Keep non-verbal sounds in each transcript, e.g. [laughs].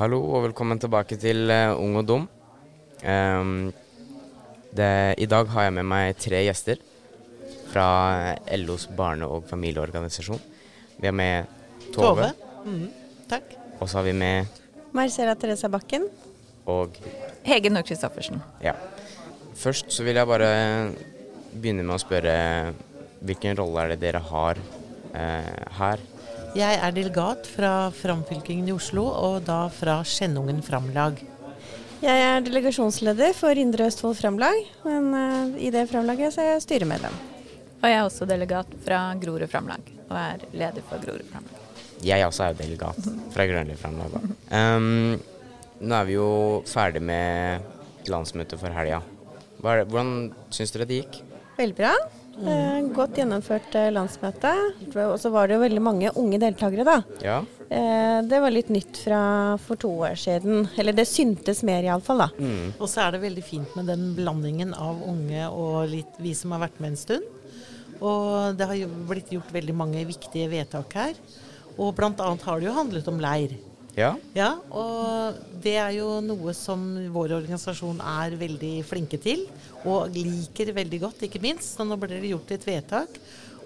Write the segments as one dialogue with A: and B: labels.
A: Hallo og velkommen tilbake til uh, Ung og dum. Um, det, I dag har jeg med meg tre gjester fra LOs barne- og familieorganisasjon. Vi har med Tove.
B: Tove. Mm, takk.
A: Og så har vi med
C: Marcela Teresa Bakken.
A: og
D: Hege Nord Christoffersen.
A: ja. Først så vil jeg bare begynne med å spørre hvilken rolle er det dere har uh, her?
B: Jeg er delegat fra Framfylkingen i Oslo, og da fra Skjennungen Framlag.
C: Jeg er delegasjonsleder for Indre Østfold Framlag, men eh, i det framlaget så er jeg styremedlem.
D: Og jeg er også delegat fra Grorud Framlag, og er leder for Grorud Framlag.
A: Jeg også er delegat fra Grønli Framlag. Um, nå er vi jo ferdig med landsmøtet for helga. Hvordan syns dere det gikk?
C: Veldig bra. Eh, godt gjennomført eh, landsmøte. Og så var det jo veldig mange unge deltakere, da.
A: Ja?
C: Eh, det var litt nytt fra for to år siden. Eller det syntes mer, iallfall, da.
A: Mm.
B: Og så er det veldig fint med den blandingen av unge og litt vi som har vært med en stund. Og det har jo blitt gjort veldig mange viktige vedtak her. Og bl.a. har det jo handlet om leir.
A: Ja?
B: Ja, og det er jo noe som vår organisasjon er veldig flinke til, og liker veldig godt, ikke minst. Så nå ble det gjort et vedtak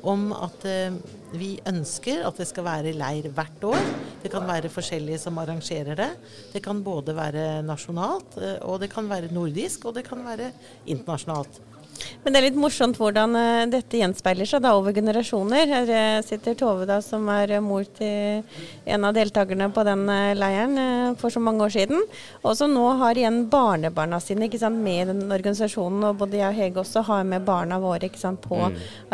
B: om at eh, vi ønsker at det skal være leir hvert år. Det kan være forskjellige som arrangerer det. Det kan både være nasjonalt, eh, og det kan være nordisk, og det kan være internasjonalt.
C: Men det er litt morsomt hvordan eh, dette gjenspeiler seg da over generasjoner. Her sitter Tove da, som er eh, mor til en av deltakerne på den eh, leiren for så mange år siden. Og som nå har igjen barnebarna sine ikke sant, med i den organisasjonen. Og både jeg og Hege også har med barna våre ikke sant, på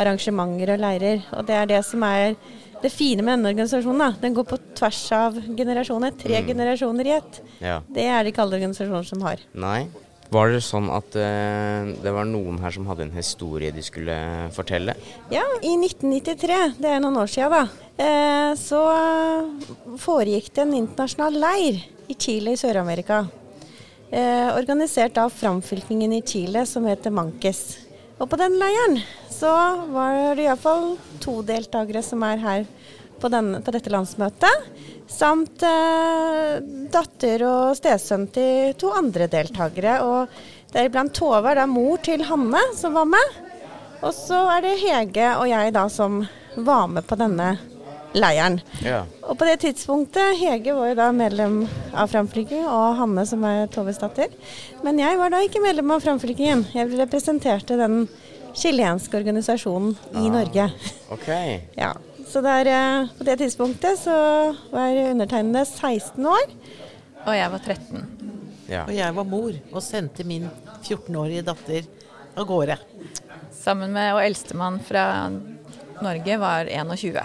C: arrangementer og leirer. Og det er det som er det fine med denne organisasjonen. da. Den går på tvers av generasjoner. Tre generasjoner i ett.
A: ja.
C: Det er det ikke alle organisasjoner som har.
A: Nei? Var det sånn at uh, det var noen her som hadde en historie de skulle fortelle?
C: Ja, i 1993, det er noen år siden da, uh, så foregikk det en internasjonal leir i Chile i Sør-Amerika. Uh, organisert av framfylkingen i Chile som heter Mankes. Og på den leiren så var det iallfall to deltakere som er her på, den, på dette landsmøtet. Samt eh, datter og stesønn til to andre deltakere. Og deriblant Tove er da mor til Hanne som var med. Og så er det Hege og jeg da som var med på denne leiren.
A: Ja.
C: Og på det tidspunktet Hege var jo da medlem av Framfylkingen, og Hanne som er Toves datter. Men jeg var da ikke medlem av Framfylkingen. Jeg representerte den chilenske organisasjonen i Norge.
A: OK. [laughs]
C: Ja, Så der, eh, på det tidspunktet så var undertegnede 16 år.
D: Og jeg var 13.
A: Ja.
B: Og jeg var mor og sendte min 14-årige datter av gårde.
D: Sammen med og eldstemann fra Norge var 21.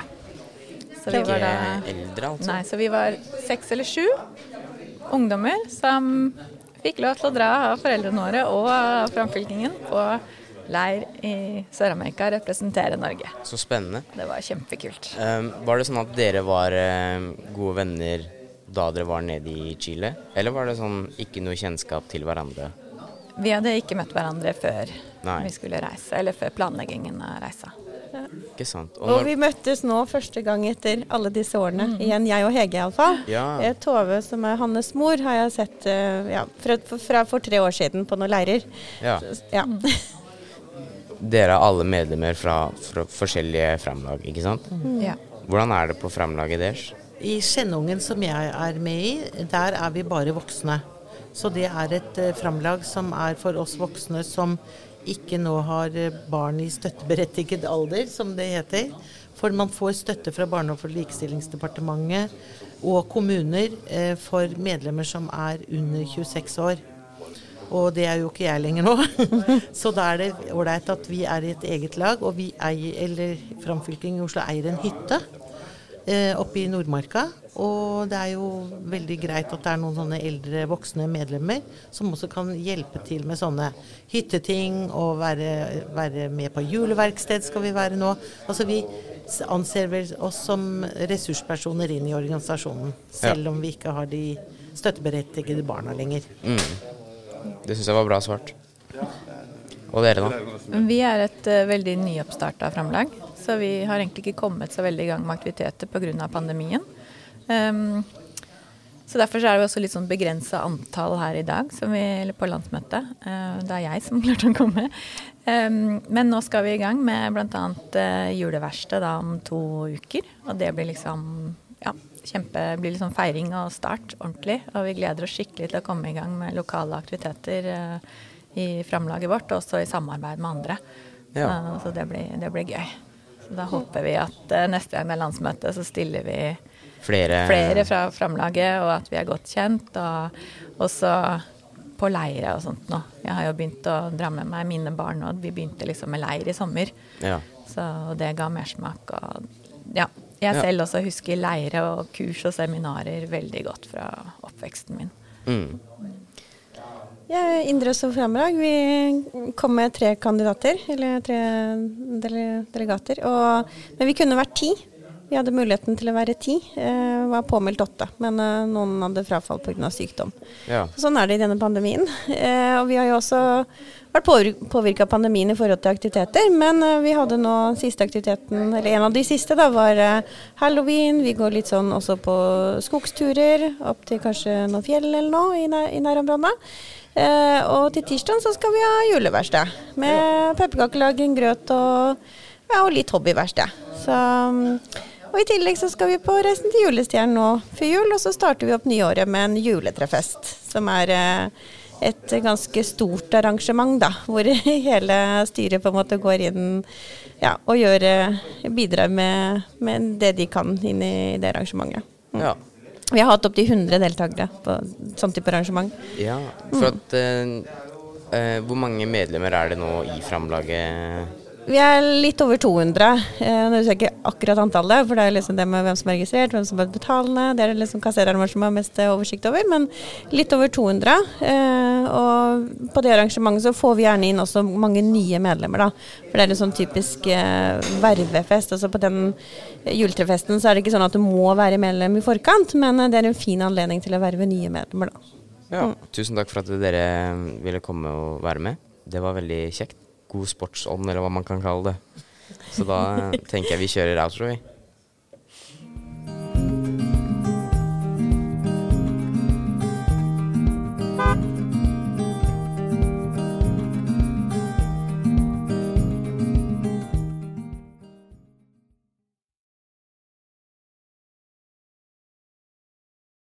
D: Så vi var da
A: eldre, altså?
D: Nei, så vi var seks eller sju ungdommer som fikk lov til å dra av foreldrene våre og framfylkingen på leir i Sør-Amerika representere Norge.
A: Så spennende.
D: Det var kjempekult.
A: Um, var det sånn at dere var eh, gode venner da dere var nede i Chile? Eller var det sånn ikke noe kjennskap til hverandre?
D: Vi hadde ikke møtt hverandre før
A: Nei.
D: vi skulle reise, eller før planleggingen av reisa.
A: Ikke sant?
C: Og
A: når-
C: vi møttes nå første gang etter alle disse årene. Igjen jeg og Hege iallfall.
A: Ja.
C: Eh, Tove, som er Hannes mor, har jeg sett eh, ja, fra, fra for tre år siden på noen leirer.
A: ja.
C: Ja.
A: Dere er alle medlemmer fra, fra forskjellige framlag, ikke sant?
D: Ja.
A: Hvordan er det på framlaget deres?
B: I Skjennungen som jeg er med i, der er vi bare voksne. Så det er et eh, framlag som er for oss voksne som ikke nå har eh, barn i støtteberettiget alder, som det heter. For man får støtte fra Barne- og likestillingsdepartementet og kommuner eh, for medlemmer som er under 26 år. Og det er jo ikke jeg lenger nå. [laughs] Så da er det ålreit at vi er i et eget lag, og vi eier, eller Framfylking i Oslo eier en hytte eh, oppe i Nordmarka. Og det er jo veldig greit at det er noen sånne eldre voksne medlemmer som også kan hjelpe til med sånne hytteting og være, være med på juleverksted skal vi være nå. Altså vi anser vel oss som ressurspersoner inn i organisasjonen, selv om vi ikke har de støtteberettigede barna lenger.
A: Mm. Det syns jeg var bra svart. Og dere, da?
D: Vi er et uh, veldig nyoppstarta framlag, så vi har egentlig ikke kommet så veldig i gang med aktiviteter pga. pandemien. Um, Så derfor så er det også litt sånn begrensa antall her i dag vi, på landsmøtet. Uh, det er jeg som [laughs] klarte å komme. Um, men nå skal vi i gang med bl.a. Uh, juleverksted om to uker. Og det blir liksom ja, kjempe, blir liksom feiring og start ordentlig. Og vi gleder oss skikkelig til å komme i gang med lokale aktiviteter uh, i framlaget vårt, og også i samarbeid med andre. Ja. Uh, så det blir, det blir, gøy. Så da håper vi at uh, neste gang det er landsmøte, så stiller vi
A: flere,
D: flere fra framlaget, og at vi er godt kjent. Og også på leire og sånt nå. Jeg har jo begynt å dra med meg mine barn, nå. vi begynte liksom med leir i sommer. Ja. Så det ga mersmak. Og ja, jeg selv også husker leire og kurs og seminarer veldig godt fra oppveksten min. Mm.
C: Ja, Indre Østfold Framlag, vi kom med tre kandidater, eller tre delegater. Og, men vi kunne vært ti. Vi hadde muligheten til å være ti. Eh, var påmeldt åtte, men eh, noen hadde frafall pga. sykdom. Ja. sånn er det i denne pandemien. [laughs] Eh, og vi har jo også vært påvirka av pandemien i forhold til aktiviteter, men eh, vi hadde nå siste aktiviteten, eller en av de siste, da, var eh, halloween. Vi går litt sånn også på skogsturer, opp til kanskje noen fjell eller noe i, nær, i nærområdene. Eh, og til tirsdag så skal vi ha juleverksted med pepperkakelaging, grøt og, ja, og litt hobbyverksted. Så og I tillegg så skal vi på Reisen til julestjernen nå før jul, og så starter vi opp nyåret med en juletrefest. Som er eh, et ganske stort arrangement, da. [laughs] Hvor hele styret på en måte går inn ja, og gjør, eh, bidrar med, med, det de kan inn i det arrangementet. Mm. Ja. Vi har hatt opptil 100 deltakere på sånn type arrangement.
A: Ja, for at mm. eh, Hvor mange medlemmer er det nå i Framlaget?
C: Vi er litt over 200. Eh, nå husker jeg ikke akkurat antallet, for det er liksom det med hvem som er registrert, hvem som er betalende. Det er det liksom kassereren som har mest oversikt over, men litt over 200. Eh, og på det arrangementet så får vi gjerne inn også mange nye medlemmer, da. For det er en sånn typisk eh, vervefest. Altså på den juletrefesten så er det ikke sånn at du må være medlem i forkant, men det er en fin anledning til å verve nye medlemmer, da.
A: Ja, mm. tusen takk for at dere ville komme og være med. Det var veldig kjekt god sportsånd, eller hva man kan kalle det. Så da tenker jeg vi kjører outro, vi.